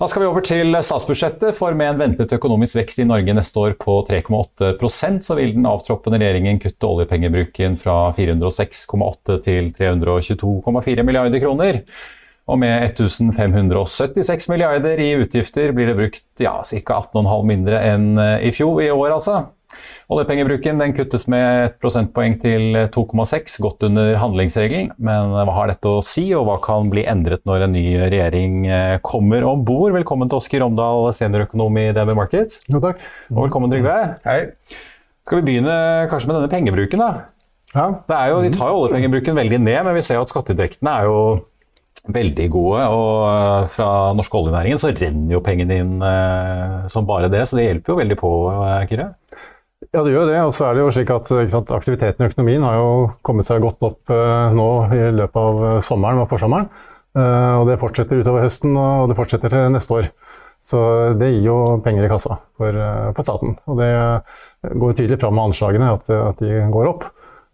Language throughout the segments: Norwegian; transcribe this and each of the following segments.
Da skal vi over til statsbudsjettet, for med en ventet økonomisk vekst i Norge neste år på 3,8% så vil den avtroppende regjeringen kutte oljepengebruken fra 406,8 til 322,4 milliarder kroner. Og med 1576 milliarder i utgifter blir det brukt ja, ca. 18,5 mindre enn i fjor i år, altså. Oljepengebruken den kuttes med et prosentpoeng til 2,6, godt under handlingsregelen. Men hva har dette å si, og hva kan bli endret når en ny regjering eh, kommer om bord? Velkommen til Oskar Omdal, seniorøkonom i DNB Markets. Jo, takk. Og velkommen, Trygve. Hei. Skal vi begynne kanskje med denne pengebruken, da? Ja. Jo, de tar jo oljepengebruken veldig ned, men vi ser jo at skatteinntektene er jo veldig gode. Og eh, fra norsk oljenæringen så renner jo pengene inn eh, som bare det, så det hjelper jo veldig på, eh, Kyrre? Ja, det gjør det. Og så er det jo slik at sant, Aktiviteten i økonomien har jo kommet seg godt opp uh, nå i løpet av eh, sommeren og forsommeren. Uh, og det fortsetter utover høsten, og det fortsetter til neste år. Så det gir jo penger i kassa for, uh, for staten. Og det går tydelig fram med anslagene at, at de går opp.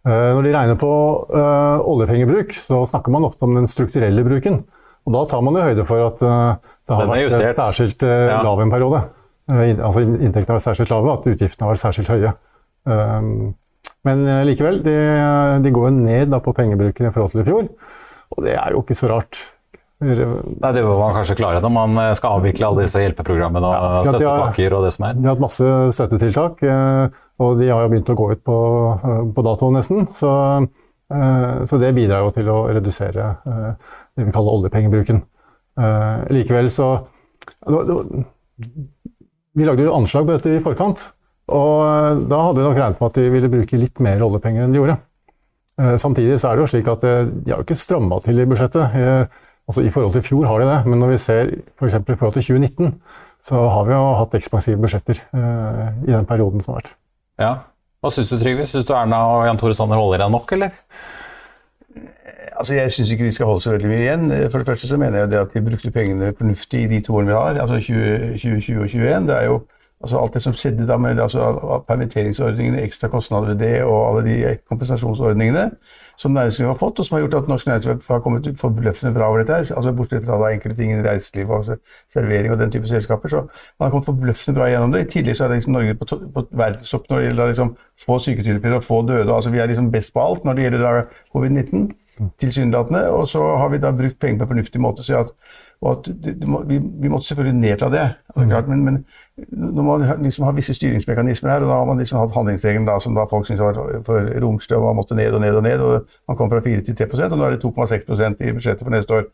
Når de regner på oljepengebruk, så snakker man ofte om den strukturelle bruken. Og da tar man jo høyde for at det har vært særskilt lav en periode. Eh, altså Inntektene var særskilt lave, at utgiftene var særskilt høye. Um, men eh, likevel, de, de går ned på pengebruken i forhold til i fjor. Og det er jo ikke så rart. Nei, Det bør man kanskje klare når man eh, skal avvikle alle disse hjelpeprogrammene og ja, støttepakker og det som er. De har hatt masse støttetiltak, og de har jo begynt å gå ut på, på dato nesten. Så, så, det bidrar jo til å redusere det vi kaller oljepengebruken. Likevel så vi lagde jo anslag på dette i forkant, og eh, da hadde vi nok regnet med at de ville bruke litt mer oljepenger enn de gjorde. Eh, samtidig så er det jo slik at eh, de har jo ikke stramma til i budsjettet. Altså I forhold til fjor har de det, men når vi ser f.eks. For i forhold til 2019, så har vi jo hatt ekspansive budsjetter i den perioden som har vært. Ja. Hva syns du, Trygve? Syns du Erna og Jan Tore Sanner holder deg nok, eller? Altså, Jeg syns ikke de skal holde så veldig mye igjen. For det første så mener jeg det at de brukte pengene fornuftig i de to årene vi har, altså 2020 og 2021. Det er jo altså alt det som skjedde da med altså, permitteringsordningene, ekstra kostnader ved det og alle de kompensasjonsordningene som næringslivet har fått, og som har gjort at norsk næringsliv har kommet forbløffende bra over dette. altså Bortsett fra enkelte ting i reiseliv og servering og den type selskaper. Så man har kommet forbløffende bra gjennom det. I tillegg så er det liksom Norge på, på verdenstopp når det gjelder liksom få syketilfeller og få døde. altså Vi er liksom best på alt når det gjelder covid-19 tilsynelatende. Og så har vi da brukt penger på en fornuftig måte. så at, at det, det må, vi, vi, måtte selvfølgelig ned fra det. Altså, klart, men, men, når man liksom har visse styringsmekanismer her, og da har man liksom hatt handlingsregelen da, som da folk syntes var for romslig, og man måtte ned og ned og ned, og man kom fra 4 til 3% og nå er det 2,6% i budsjettet for neste år.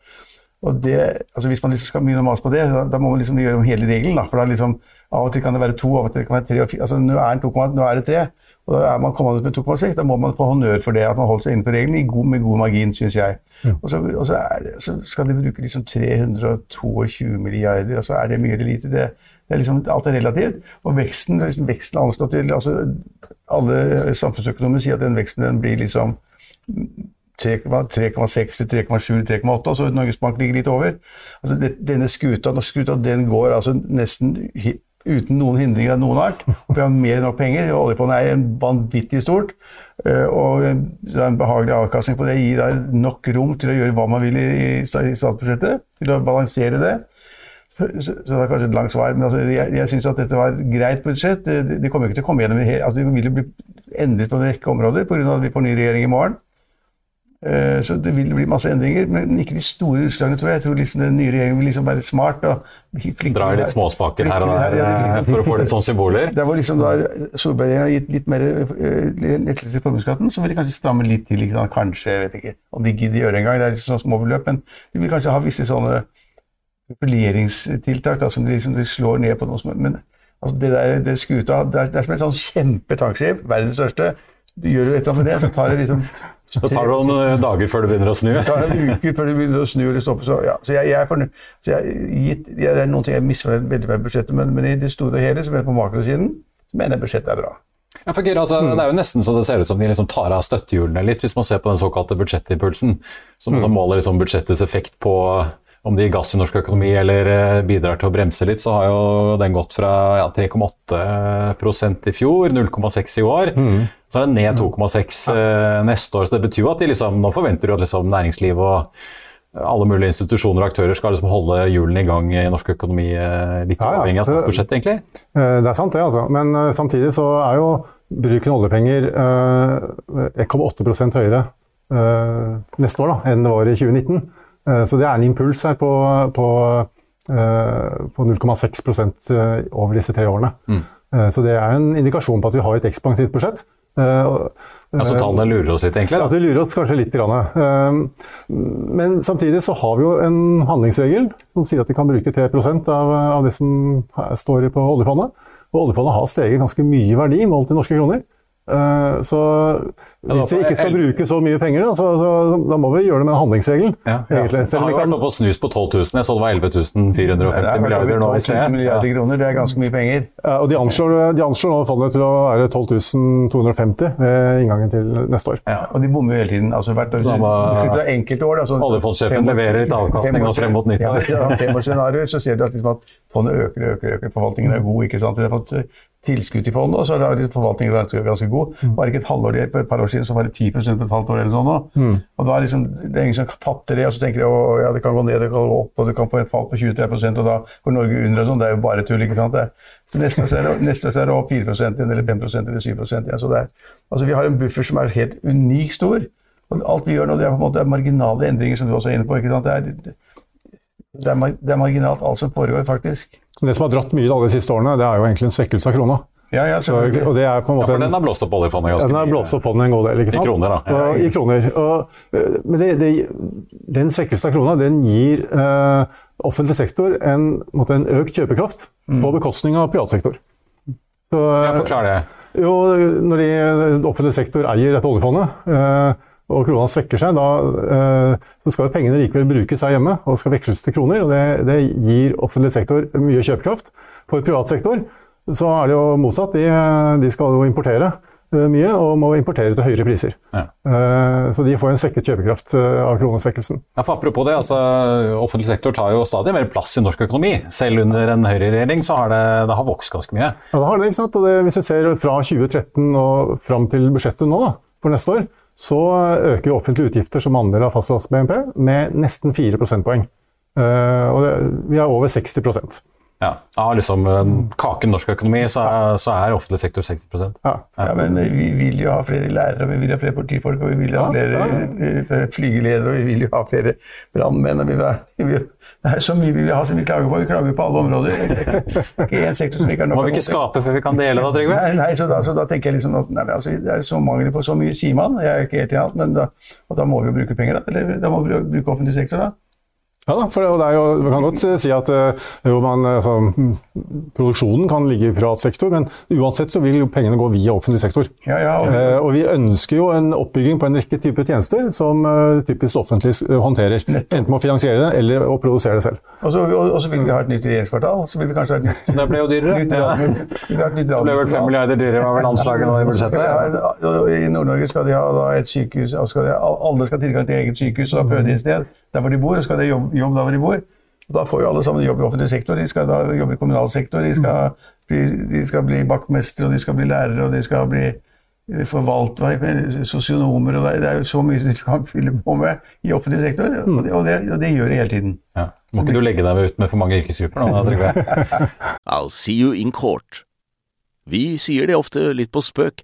Og det, altså Hvis man liksom skal begynne å mase på det, da, da, må man liksom gjøre om hele regelen. da, for da liksom, Av og til kan det være to, av og til kan det være tre og fire. altså Nå er, 2, nå er det tre. Og da er man kommet ut med 2,6. Da må man få honnør for det, at man holdt seg innenfor reglene god, med god margin, syns jeg. Mm. Og, så, og så, er, så, skal de bruke liksom 322 milliarder. altså Er det mye eller lite? Det, det er liksom, alt er relativt. Og veksten liksom, veksten er anslått til altså, Alle samfunnsøkonomer sier at den veksten den blir liksom 3,6 til 3,7 3,8, og så Norges Bank ligger litt over. Altså, det, denne skuta, skuta den går altså nesten uten noen hindringer av noen art. Vi har mer enn nok penger. Oljefondet er vanvittig stort. Eh, og en behagelig avkastning på det gir deg nok rom til å gjøre hva man vil i statsbudsjettet. Til å balansere det. Så, det er kanskje et langt svar, men altså, jeg, jeg syns at dette var et greit budsjett. Det, det kommer ikke til å komme gjennom altså, Det vil bli endret på en rekke områder pga. at vi får ny regjering i morgen. Eh, så det vil bli masse endringer, men ikke de store utslagene, tror jeg. Jeg tror liksom den nye regjeringen vil liksom være smart. og Drar litt småspaker her og der ja, for å få litt sånne symboler? Der hvor liksom da Solberg har gitt litt mer eh, lettelse i formuesskatten, så vil de kanskje stramme litt til. Liksom. Kanskje, jeg vet ikke om de gidder gjøre engang. Det er liksom sånne små beløp, men de vil kanskje ha visse sånne profileringstiltak da, som de, liksom, de slår ned på noe som Men altså, det der det skuta, det er, det er som et sånn kjempetankskip, verdens største. Du gjør jo et eller annet med det, så tar det liksom så tar det noen eh, dager før det begynner å snu? Det tar en uke før det begynner å snu eller stoppe. Så, ja. så jeg, jeg, er fornøyd. Så jeg, gitt, det er noen ting jeg misfornøyd veldig med budsjettet, men, men, i det store og hele, som er på makrosiden, så mener jeg budsjettet er bra. Ja, for Kira, altså, mm. Det er jo nesten så det ser ut som de liksom tar av støttehjulene litt, hvis man ser på den såkalte budsjettimpulsen, som mm. måler liksom budsjettets effekt på om det gir gass i norsk økonomi eller eh, bidrar til å bremse litt, så har jo den gått fra ja, 3,8% i fjor, 0,6 i år. Mm. Så er den ned 2,6 ja. neste år. Så det betyr jo at de liksom, nå forventer jo at liksom næringsliv og alle mulige institusjoner og aktører skal liksom holde hjulene i gang i norsk økonomi, litt ja, ja. avhengig av statsbudsjettet, egentlig? Det er sant, det. altså. Men samtidig så er jo bruken av oljepenger 1,8 høyere neste år da, enn det var i 2019. Så det er en impuls her på, på, på 0,6% over disse tre årene. Mm. Så det er en indikasjon på at vi har et ekspansivt budsjett. Altså Tallene lurer oss litt, egentlig? Ja, de lurer oss kanskje litt. Men samtidig så har vi jo en handlingsregel som sier at vi kan bruke 3% av, av det som står på oljefondet. Og oljefondet har steget ganske mye verdi målt i norske kroner. Eh, så hvis vi ikke skal bruke så mye penger, da, så, så, da må vi gjøre det med handlingsregelen. Ja, ja. Det har jo vært noe på snus på 12 000. Jeg så det var 11 450 milliarder nå i milliarder kroner, det er ganske mye penger. Ja, og de anslår, de anslår nå fondet til å være 12 250 ved inngangen til neste år. Ja, og de bommer jo hele tiden. altså hvert år, var, enkelte år. Altså, Oljefondsjefen leverer litt avkastning nå frem mot 90 år. Ja, Femårsscenarioer så ser du at, liksom, at fondet øker og øker, øker. Forvaltningen er god. ikke sant? Tilskudd til fondet, og så er forvaltningen ganske, ganske god. Mm. Var det ikke et halvår for et par år siden så var det 10 på et halvt år eller sånn nå. Mm. Og da er liksom, det er ingen som fatter det, og så tenker de at ja, det kan gå ned, det kan gå opp, og det kan få et fall på 23% og da går Norge under og sånn. Det er jo bare tull, ikke sant. Det. Så neste år så er det, neste år så er det opp 4 igjen, eller 5 eller 7 igjen. Så det er, altså vi har en buffer som er helt unikt stor. Og alt vi gjør nå, det er på en måte marginale endringer, som du også er inne på. ikke sant? Det er, det er, det er marginalt, alt som foregår, faktisk. Det som har dratt mye de siste årene, det er jo egentlig en svekkelse av krona. Ja, ja, så, og det er på en måte ja, for den har blåst opp oljefondet ganske mye? Den har blåst opp fondet en god del. ikke sant? I kroner, da. Ja, I kroner. Og, eh, men det, det, den svekkelsen av krona den gir eh, offentlig sektor en, måte, en, økt kjøpekraft mm. på bekostning av privat sektor. Så, ja, Forklar det. Jo, når de, offentlig sektor eier dette oljefondet, eh, og krona svekker seg, da eh, så skal pengene likevel brukes her hjemme og skal veksles til kroner. og Det, det gir offentlig sektor mye kjøpekraft. For privat sektor så er det jo motsatt. De, de skal jo importere eh, mye og må importere til høyere priser. Ja. Eh, så de får en svekket kjøpekraft eh, av kronesvekkelsen. Ja, for apropos det, altså, Offentlig sektor tar jo stadig mer plass i norsk økonomi. Selv under en høyreregjering så har det, det har vokst ganske mye. Ja, det har det. ikke sant? Og det, Hvis vi ser fra 2013 og fram til budsjettet nå, da, for neste år, så øker offentlige utgifter som andel av fastlands-BNP med nesten 4 prosentpoeng. Og det, vi er over 60% ja, Av liksom kaken norsk økonomi, så er, så er offentlig sektor 60 ja. ja. men vi vil jo ha flere lærere, vi vil ha flere politifolk, og vi vil ha flere ja, flygeledere, og vi vil jo ha flere brannmenn. vi vi vil, det er så mye vi vil ha som vi klager på. Vi klager på alle områder. Ikke en sektor som vi ikke har nok Må vi ikke skape før vi kan dele, da, Trygve? Nei, nei så, da, så, da, tenker jeg liksom at nei, altså, det er så mangel på så mye, sier man. Jeg er ikke helt i alt, men da, og da må vi jo bruke penger, da. Eller da må vi bruke offentlig sektor, da. Ja da, for det, det er jo, Man kan godt si at eh, jo, man, altså, produksjonen kan ligge i privat sektor, men uansett så vil jo pengene gå via offentlig sektor. Ja, ja, og, eh, og vi ønsker jo en oppbygging på en rekke typer tjenester som eh, typisk offentlig håndterer. Nettopp. Enten med å finansiere det eller å produsere det selv. Og så, og, og så vil vi ha et nytt regjeringskvartal. Så vil vi kanskje ha et nytt, det ble jo dyrere. Nytt, ja. nytt, det ble vel fem milliarder dyrere, var vel anslaget nå i budsjettet? Ja, I Nord-Norge skal de ha et sykehus, skal de, alle skal ha tilgang til eget sykehus og føde et sted der hvor de bor, og skal de jobbe, jobb der hvor de bor. Og da får jo alle sammen jobb i offentlig sektor. De skal da jobbe i kommunal sektor, de skal bli, de skal bli vaktmestere, og de skal bli lærere, og de skal bli forvaltere, sosionomer og Det er jo så mye de kan fylle på med i offentlig sektor, og det, og det, og det gjør de hele tiden. Ja. Må ikke du legge deg ut med for mange yrkesgrupper nå, Trygve? I'll see you in court. Vi sier det ofte litt på spøk,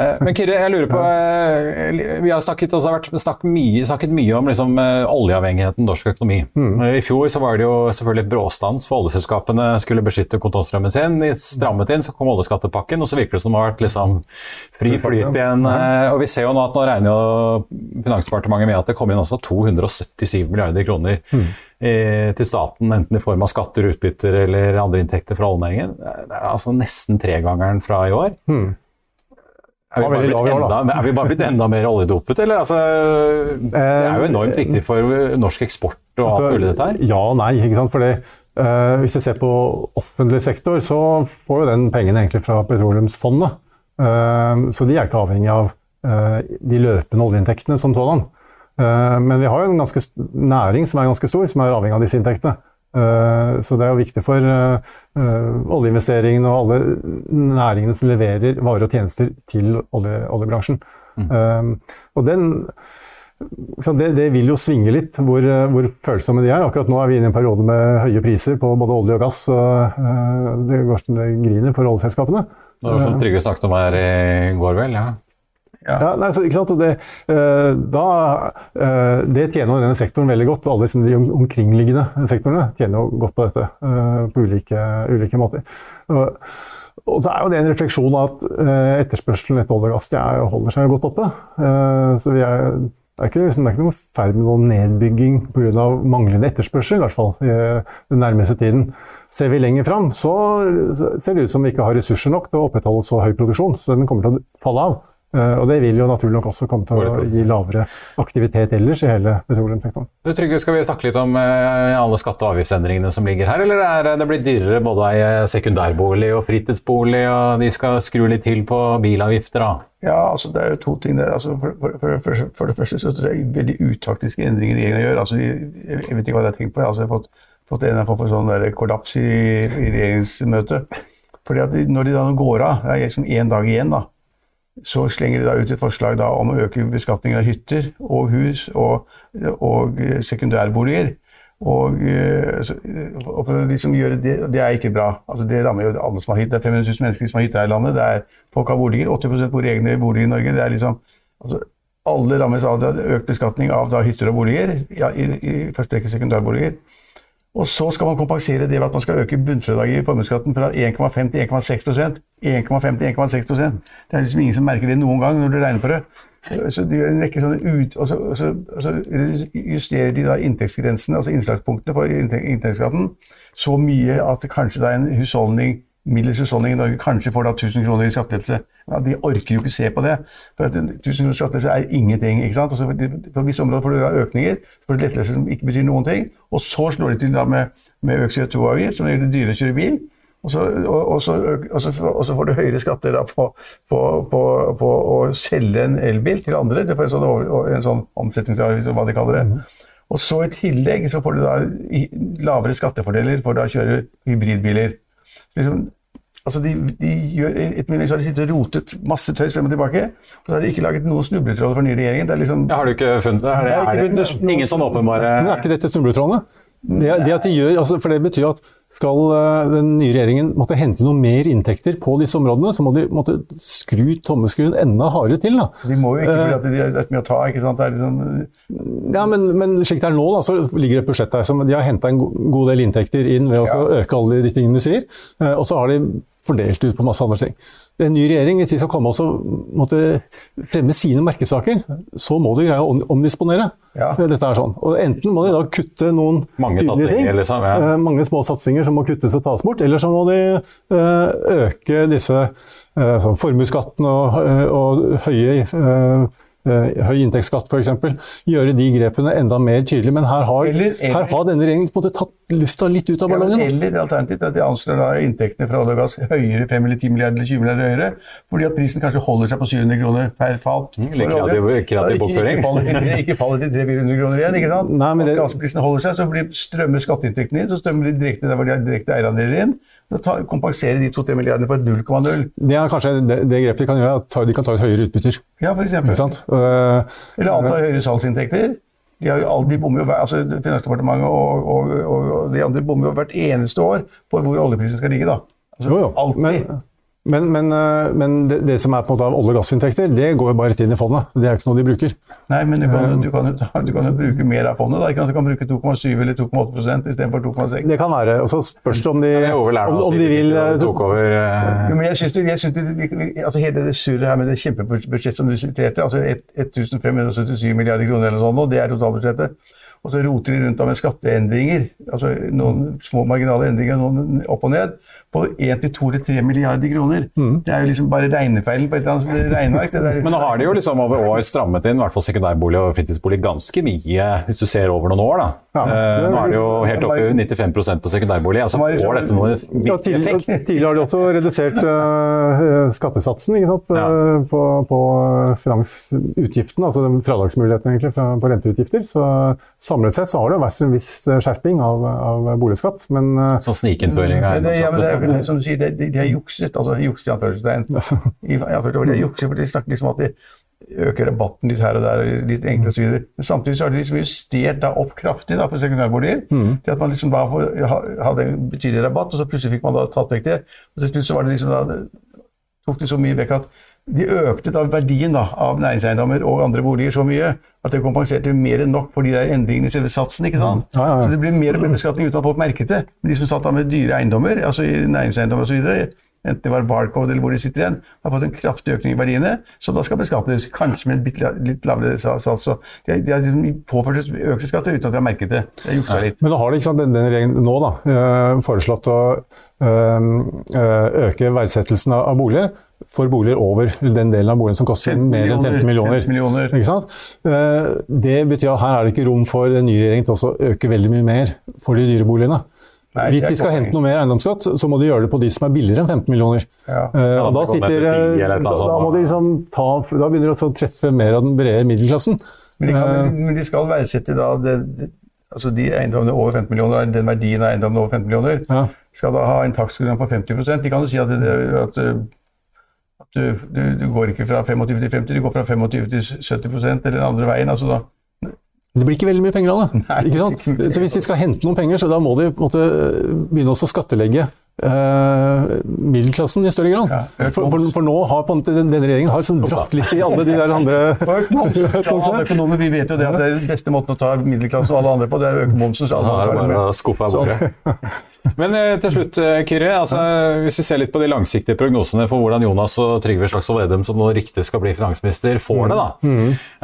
Eh, Men Kyrre, jeg lurer på eh, Vi har snakket, altså, vært, snakket, mye, snakket mye om liksom, oljeavhengigheten i norsk økonomi. Mm. I fjor så var det jo selvfølgelig et bråstans for oljeselskapene skulle beskytte kontantstrømmen sin. De strammet inn, så kom oljeskattepakken, og så virker det som det har vært liksom, fri flyt igjen. eh, Og vi ser jo nå at nå regner jo Finansdepartementet med at det kommer inn altså 277 milliarder kroner Mm til staten, enten i form av skatter, utbytter eller andre inntekter fra oljenæringen. Det er altså nesten tregangeren fra i år. Er vi, lav enda, er vi bare blitt enda mer oljedopet, eller? Altså, det er jo enormt viktig for norsk eksport og alt mulig dette her. Ja og nei. ikke sant? Fordi, uh, hvis vi ser på offentlig sektor, så får jo den pengene egentlig fra petroleumsfondet. Uh, så de er ikke avhengig av uh, de løpende oljeinntektene som sådan. Eh, men vi har jo en ganske næring som er ganske stor, som er avhengig av disse inntektene. Eh, så det er jo viktig for eh, eh, oljeinvesteringene og alle næringene som leverer varer og tjenester til olje, oljebransjen. Mm. og den det, det vil jo svinge litt hvor, hvor følsomme de er. Akkurat nå er vi inne i en periode med høye priser på både olje og gass. og Det går som det griner for oljeselskapene. Det var som Trygve snakket om her i går, vel? ja. Ja, nei, så, ikke sant? Det, uh, da, uh, det tjener denne sektoren veldig godt, og alle liksom de omkringliggende sektorene tjener jo godt på dette uh, på ulike, ulike måter. Og, så er jo det en refleksjon av at etterspørselen etter olje og gass er, holder seg godt oppe. Så vi er, det er ikke, liksom, det er ikke noe ferd med noen nedbygging pga. manglende etterspørsel, i hvert fall i den nærmeste tiden. Ser vi lenger fram, så ser det ut som vi ikke har ressurser nok til å opprettholde så høy produksjon, så den kommer til å falle av. Eh, Og det vil jo naturlig nok også komme til å gi lavere aktivitet ellers i hele petroleumssektoren. Du, Trygve, skal vi snakke litt om eh, alle skatte- og avgiftsendringene som ligger her, eller er det blitt dyrere både ei sekundærbolig og fritidsbolig, og de skal skru litt til på bilavgifter da? Ja, altså det er jo to ting der. Altså, for, for, for, for, det første så er det veldig utaktiske endringer regjeringen gjør. Altså, jeg, jeg vet ikke hva det har tenkt på. Altså, jeg har fått, fått en form for sånn kollaps i, i regjeringsmøtet. Fordi at når de da går av, det er liksom én dag igjen, da, så slenger de da ut et forslag da om å øke beskatningen av hytter og hus og, og eh, sekundærboliger. Og, eh, og for de som gjør det, det er ikke bra. Altså det rammer jo alle som har hytte. Det er 500 000 mennesker som har hytte her i landet. Det er, folk har boliger. 80 bor i egne boliger i Norge. Det er liksom, altså, alle rammes av økt beskatning av da hytter og boliger. Ja, i, I første rekke sekundærboliger. Og så skal man kompensere det ved at man skal øke bunnfradraget i formuesskatten fra 1,5 til 1,6% 1,5 til 1,6% Det er liksom ingen som merker det noen gang når du regner på det. Så de gjør en rekke sånne ut... Og så, og så, og så justerer de da inntektsgrensene, altså innslagspunktene for inntektsskatten, så mye at kanskje da en husholdning middels husholdning i Norge kanskje får da 1000 kroner i skattelettelse. Ja, de orker jo ikke se på det. For at 1000 kroner skattelettelse er ingenting. ikke sant? Altså, på visse områder får du da økninger, så får du lettelser som ikke betyr noen ting. Og så slår de til da med, med økt CO2-avgift, som gjør det dyrere å kjøre bil. Og så, og, og, så, og, så, og så får du høyere skatter på, på, på, på å selge en elbil til andre. Det får en sånn, over- en sånn omsetningsavgift, eller hva de kaller det. Og så i tillegg så får du da lavere skattefordeler for å kjøre hybridbiler. Liksom, altså de, de gjør, etter min mening så har de sittet og rotet masse tøys frem og tilbake, og så har de ikke laget noen snubletråder for den nye regjeringen. Det er liksom, Ja, har du ikke funnet det? Er det, er det, er det ingen sånn åpenbare Men er ikke dette snubletrådene? Det, det at de gjør, altså, for det betyr at skal eh, den nye regjeringen måtte hente noe mer inntekter på disse områdene, så må de måtte skru tommeskruen enda hardere til. Da. de må jo ikke fordi de har mye å ta. ikke sant? Det liksom, Ja, men, men slik det er nå, da, så ligger det et budsjett der som de har henta en god del inntekter inn ved å øke alle de tingene du sier, eh, og så har de fordelt ut på masse andre ting. En ny regjering, hvis de skal komme og fremme sine merkesaker, så må de greie å omdisponere. Ja. Dette er sånn. Og enten må de da kutte noen Mange tydelige satsinger, liksom, ja. eh, mange små satsinger som må kuttes og tas bort, eller så må de eh, øke disse eh, sånn formuesskatten og, eh, og høye eh, eh, høy inntektsskatt f.eks. Gjøre de grepene enda mer tydelige. Men her har, Eller- eller- her har denne regjeringen på en måte tatt lufta litt ut av ja, ballongen. eller alternativt at de anslår da inntektene fra olje og gass høyere, 5 eller 10 milliarder eller 20 milliarder høyere, fordi at prisen kanskje holder seg på 700 kroner per fat. Mm, olje. kreativ- kreativ ikke- bokføring. Ikke faller, ikke, ikke faller til 300-400 kroner igjen, ikke sant? Nei, men det- At gassprisen holder seg, så blir, strømmer skatteinntektene inn, så strømmer de direkte der hvor de har direkte eierandeler inn. Da kompenserer de 2-3 milliardene på et 0,0. Det er kanskje det, det grepet de kan gjøre, at de kan ta ut høyere utbytter. Ja, for eksempel. Eh, Eller anta høyere salgsinntekter. De, har de bommer jo, altså Finansdepartementet og, og, og, og de andre bommer jo hvert eneste år på hvor oljeprisen skal ligge. da. Altså, Jo, jo. Alltid. Men, Men, men, eh, men det, det, som er på en måte av olje- og gassinntekter, det går jo bare rett inn i fondet. Det er jo ikke noe de bruker. Nei, men du kan, du kan, du kan jo bruke mer av fondet. da? Du kan bruke 2,7 eller 2,8% istedenfor 2,6. Det kan være. og så spørs det om de, er om, om de vil eh, tok over eh, Jo, men jeg synes jeg synes altså Hele det surret her med det kjempebudsjettet som du siterte, altså 1577 milliarder kroner eller noe sånt, det er totalbudsjettet. Og så roter de rundt da med skatteendringer, altså noen små marginale endringer, noen opp og ned, på 1-2 eller 3 milliarder kroner. Det er jo liksom bare regnefeilen på et eller annet regneverk. det der. Men nå har de jo liksom over år strammet inn i hvert fall sekundærbolig og fritidsbolig ganske mye, hvis du ser over noen år. da. Ja. Eh, nå er det jo helt oppe i 95% på sekundærbolig. altså Får dette noen Ja, viktig tidligere, effekt? tidligere har de også redusert uh, skattesatsen ikke sant? Ja. eh, på, på finansutgiftene, altså fradragsmulighetene egentlig fra, på renteutgifter. Så samlet sett så har det vært en viss skjerping av, av boligskatt. Men uh, Så snikinnføring av ja, men det eiendomsskatt. som du sier, det, de, de har jukset, altså jukset i anførselstegn. I anførselstegn, De har jukset, for de snakker liksom at de øker rabatten litt her og der, litt så videre. Men samtidig så har de liksom justert da opp kraftig da på sekundærboliger. Til at man liksom da hadde en betydelig rabatt, og så plutselig fikk man da tatt vekk det. Og til slutt så var det liksom da, tok det så mye vekk at de økte da verdien da, av næringseiendommer og andre boliger så mye at det kompenserte mer enn nok for de der endringene i selve satsen. ikke sant? Ja, ja, ja. Så det ble mer beskatning uten at folk merket det. Men de som satt da med dyre eiendommer, altså i næringseiendommer osv., enten det var Barcode eller hvor de sitter igjen, har fått en kraftig økning i verdiene, som da skal beskattes, kanskje med en litt lavere sats. Så de, de har liksom påført økte skatter uten at de har merket det. De har litt. Men da har de ikke sant, den, den regjeringen nå da, eh, foreslått å eh, eh, øke verdsettelsen av, av boliger for boliger over den delen av boligen som koster 15 mer enn 15 millioner. 15 millioner. Ikke sant? Eh, det betyr at her er det ikke rom for en ny regjering til å øke veldig mye mer for de dyre boligene. Nei, Hvis de skal hente noe mer eiendomsskatt, så må de gjøre det på de som er billigere enn 15 millioner. Ja. Ja, da, sitter, til 10 eh, eller da, da må de liksom ta, da begynner de å treffe mer av den brede middelklassen. Men de, kan, Eh, men de skal verdsette da det, altså de eiendommene over 15 millioner, den verdien av eiendommene over 15 millioner, Ja. skal da ha en takstgrunn på 50 De kan jo si at, det, at du, du, du går ikke fra 25 til 50, du går fra 25 til 70% eller den andre veien. altså da Det blir ikke veldig mye penger av det. Nei, ikke sant? ikke. Så hvis de skal hente noen penger, så da må de på måte begynne også å skattelegge eh, middelklassen i større grad. Ja, for, for, for nå har måte den- denne regjeringen har liksom dratt litt i alle de der andre Alle økonomer vi vet jo det at det er den beste måten å ta middelklassen og alle andre på, det er å øke momsen. så alle er det er bare å skuffe av bordet. Men eh, til slutt, eh, Kyrre. Altså, hvis vi ser litt på de langsiktige prognosene for hvordan Jonas og Trygve Slagsvold Vedum, som nå ryktes skal bli finansminister, får det, da.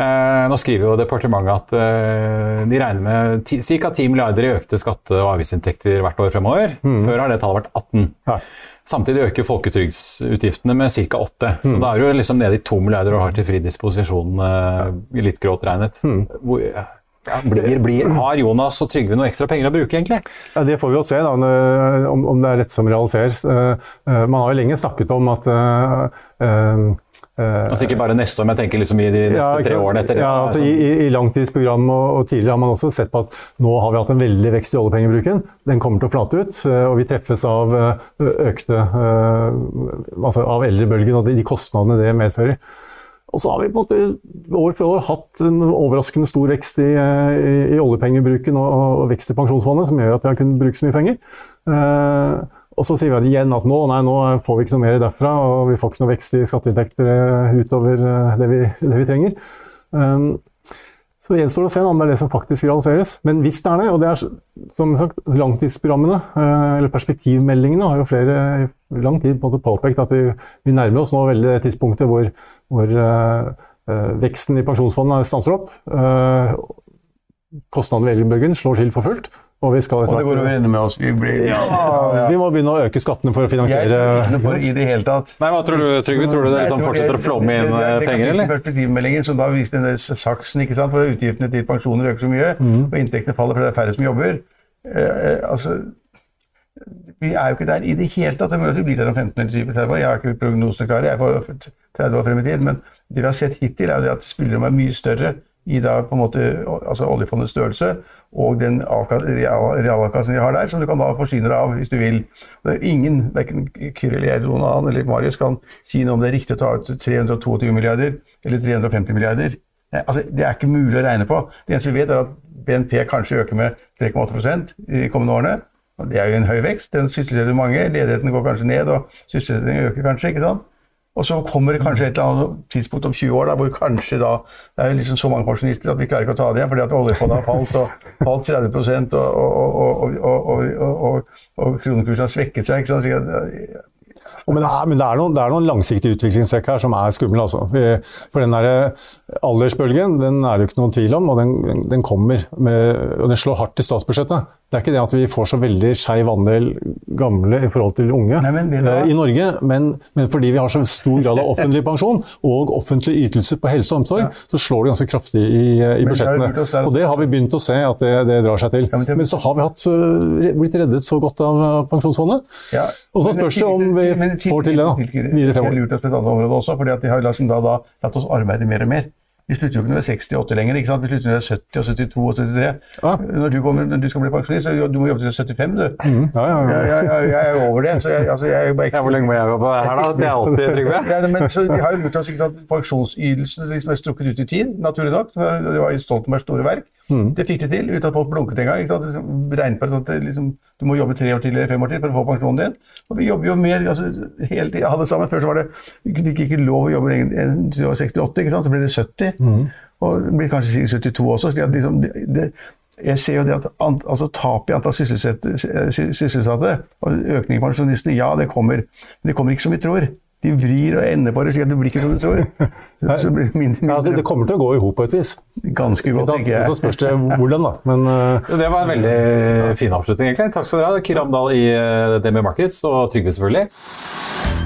Eh, nå skriver jo departementet at eh, de regner med ca. 10 milliarder i økte skatte- og avgiftsinntekter hvert år fremover. Før har det tallet vært 18. Ja. Samtidig øker folketrygdsutgiftene med ca. 8. Så da er du liksom nede i 2 milliarder og har til fri disposisjon, eh, litt grått regnet. Hvor, ja, blir, blir, har Jonas og Trygve noe ekstra penger å bruke, egentlig? Ja, Det får vi jo se, da, om, om det er rett som realiseres. Eh, eh, man har jo lenge snakket om at uh, eh, eh, Altså Ikke bare neste år, men jeg tenker liksom i de neste Ja, tre årene etter det. Ja, altså, i, i, langtidsprogram og, og tidligere har man også sett på at nå har vi hatt en veldig vekst i oljepengebruken. Den kommer til å flate ut, eh, og vi treffes av eh, økte uh, altså av eldrebølgen og de, de kostnadene det medfører. Og så har vi på en måte år for år hatt en overraskende stor vekst i, eh, i, i oljepengebruken og, og vekst i pensjonsfondet, som gjør at vi har kunnet bruke så mye penger. Eh, og så sier vi igjen at nå, nei, nå får vi ikke noe mer derfra, og vi får ikke noe vekst i skatteinntekter eh, utover eh, det vi, det vi trenger. Um, så det gjenstår å se om det er det som faktisk realiseres. Men hvis det er det, og det er som sagt, langtidsprogrammene, eh, eller perspektivmeldingene, har jo flere i lang tid på en måte påpekt at vi, vi nærmer oss nå veldig det tidspunktet hvor, hvor eh, veksten i pensjonsfondet stanser opp. Uh, kostnadene ved eldrebølgen slår til for fullt. Og vi skal Og det går over ende med oss. Vi, blir, ja, vi må begynne å øke skattene for å Jeg finansiere tror på det i det hele tatt. Nei, hva tror du, Trygve? Tror du det liksom fortsetter å flomme inn eh, penger, eller? Perspektivmeldingen som da viste den der saksen, ikke sant, hvor utgiftene til pensjoner øker så mye, Mm. og inntektene faller fordi det er færre som jobber. Eh, eh, altså, vi er jo ikke der i det hele tatt. Det er mulig at vi blir der om 15 eller 20 30 år. Jeg har ikke prognosene klare, jeg er på 30 år frem i tid. Men det vi har sett hittil, er jo det at spillerom er mye større i da på en måte, altså oljefondets størrelse og den avka- real- realavkastningen de har der, som du kan da forsyne deg av hvis du vil. Det er ingen, verken Kyrre eller jeg eller noen annen eller Marius kan si noe om det er riktig å ta ut 322 milliarder eller 350 milliarder. Nei, Altså, det er ikke mulig å regne på. Det eneste vi vet, er at BNP kanskje øker med 3,8 de kommende årene. Og Det er jo en høy vekst. Den sysselsetter mange. Ledigheten går kanskje ned, og sysselsettingen øker kanskje. ikke sant? Og så kommer det kanskje et eller annet tidspunkt om 20 år da, hvor kanskje da Det er liksom så mange pensjonister at vi klarer ikke å ta det igjen fordi at oljefondet har falt og falt 30 og, og, og, og, kronekursen har svekket seg. ikke sant? Men det, er, men det, er noen, det er noen langsiktige utviklingstrekk her som er skumle. Altså. For den der eh, aldersbølgen den er det jo ikke noen tvil om, og den, den kommer. Med, og den slår hardt i statsbudsjettet. Det er ikke det at vi får så veldig skeiv andel gamle i forhold til unge Nei, da... i Norge, men, men, fordi vi har så stor grad av offentlig pensjon og offentlige ytelser på helse og omsorg, ja. så slår det ganske kraftig i, eh, i budsjettene. Og det har vi begynt å se at det, det drar seg til. Ja, men, men, så har vi hatt, blitt reddet så godt av Pensjonsfondet. Ja, og så spørs det om vi får til det da, videre fremover. Det lurt oss på et annet område også, fordi de har liksom da, da latt oss arbeide mer og mer. Vi slutter jo ikke når vi er 68 lenger. ikke sant? Vi slutter når vi er 70 og 72 og 73. Ja. Når, du kommer, når, du skal bli pensjonist, så du må jobbe til 75, du. Mm. Ja, ja, ja. Jeg, jeg, jeg, er over det. så jeg, altså, jeg bare ikke... Hvor lenge må jeg jobbe her, da? Det er alltid Trygve. ja, men så Vi har jo lurt oss ikke sant? Pensjonsytelsen liksom er strukket ut i tid, naturlig nok. Det var i Stoltenbergs store verk. Mm. Det fikk de til uten at folk blunket engang. Regnet på at liksom, du må jobbe tre år til eller fem år til for å få pensjonen din. Og vi jobber jo mer altså, hele tida. Alle sammen. Før så var det Vi fikk ikke lov å jobbe enn 68, ikke sant? så ble det 70. Mm. Og blir kanskje 72 også. så liksom, det, det, jeg ser jo det at altså, Tapet i antall sysselsatte og økning i pensjonistene, ja, det kommer. Men det kommer ikke som vi tror de vrir og ender på det, slik at det blir ikke som du tror. Så blir det, mindre, mindre. Ja, det, kommer til å gå i hop på et vis. Ganske godt, tenker jeg. Så spørs det hvordan, da. Men, uh... Det var en veldig fin avslutning, egentlig. Takk skal dere ha. Kiram Dahl i uh, Markets, og Trygve, selvfølgelig.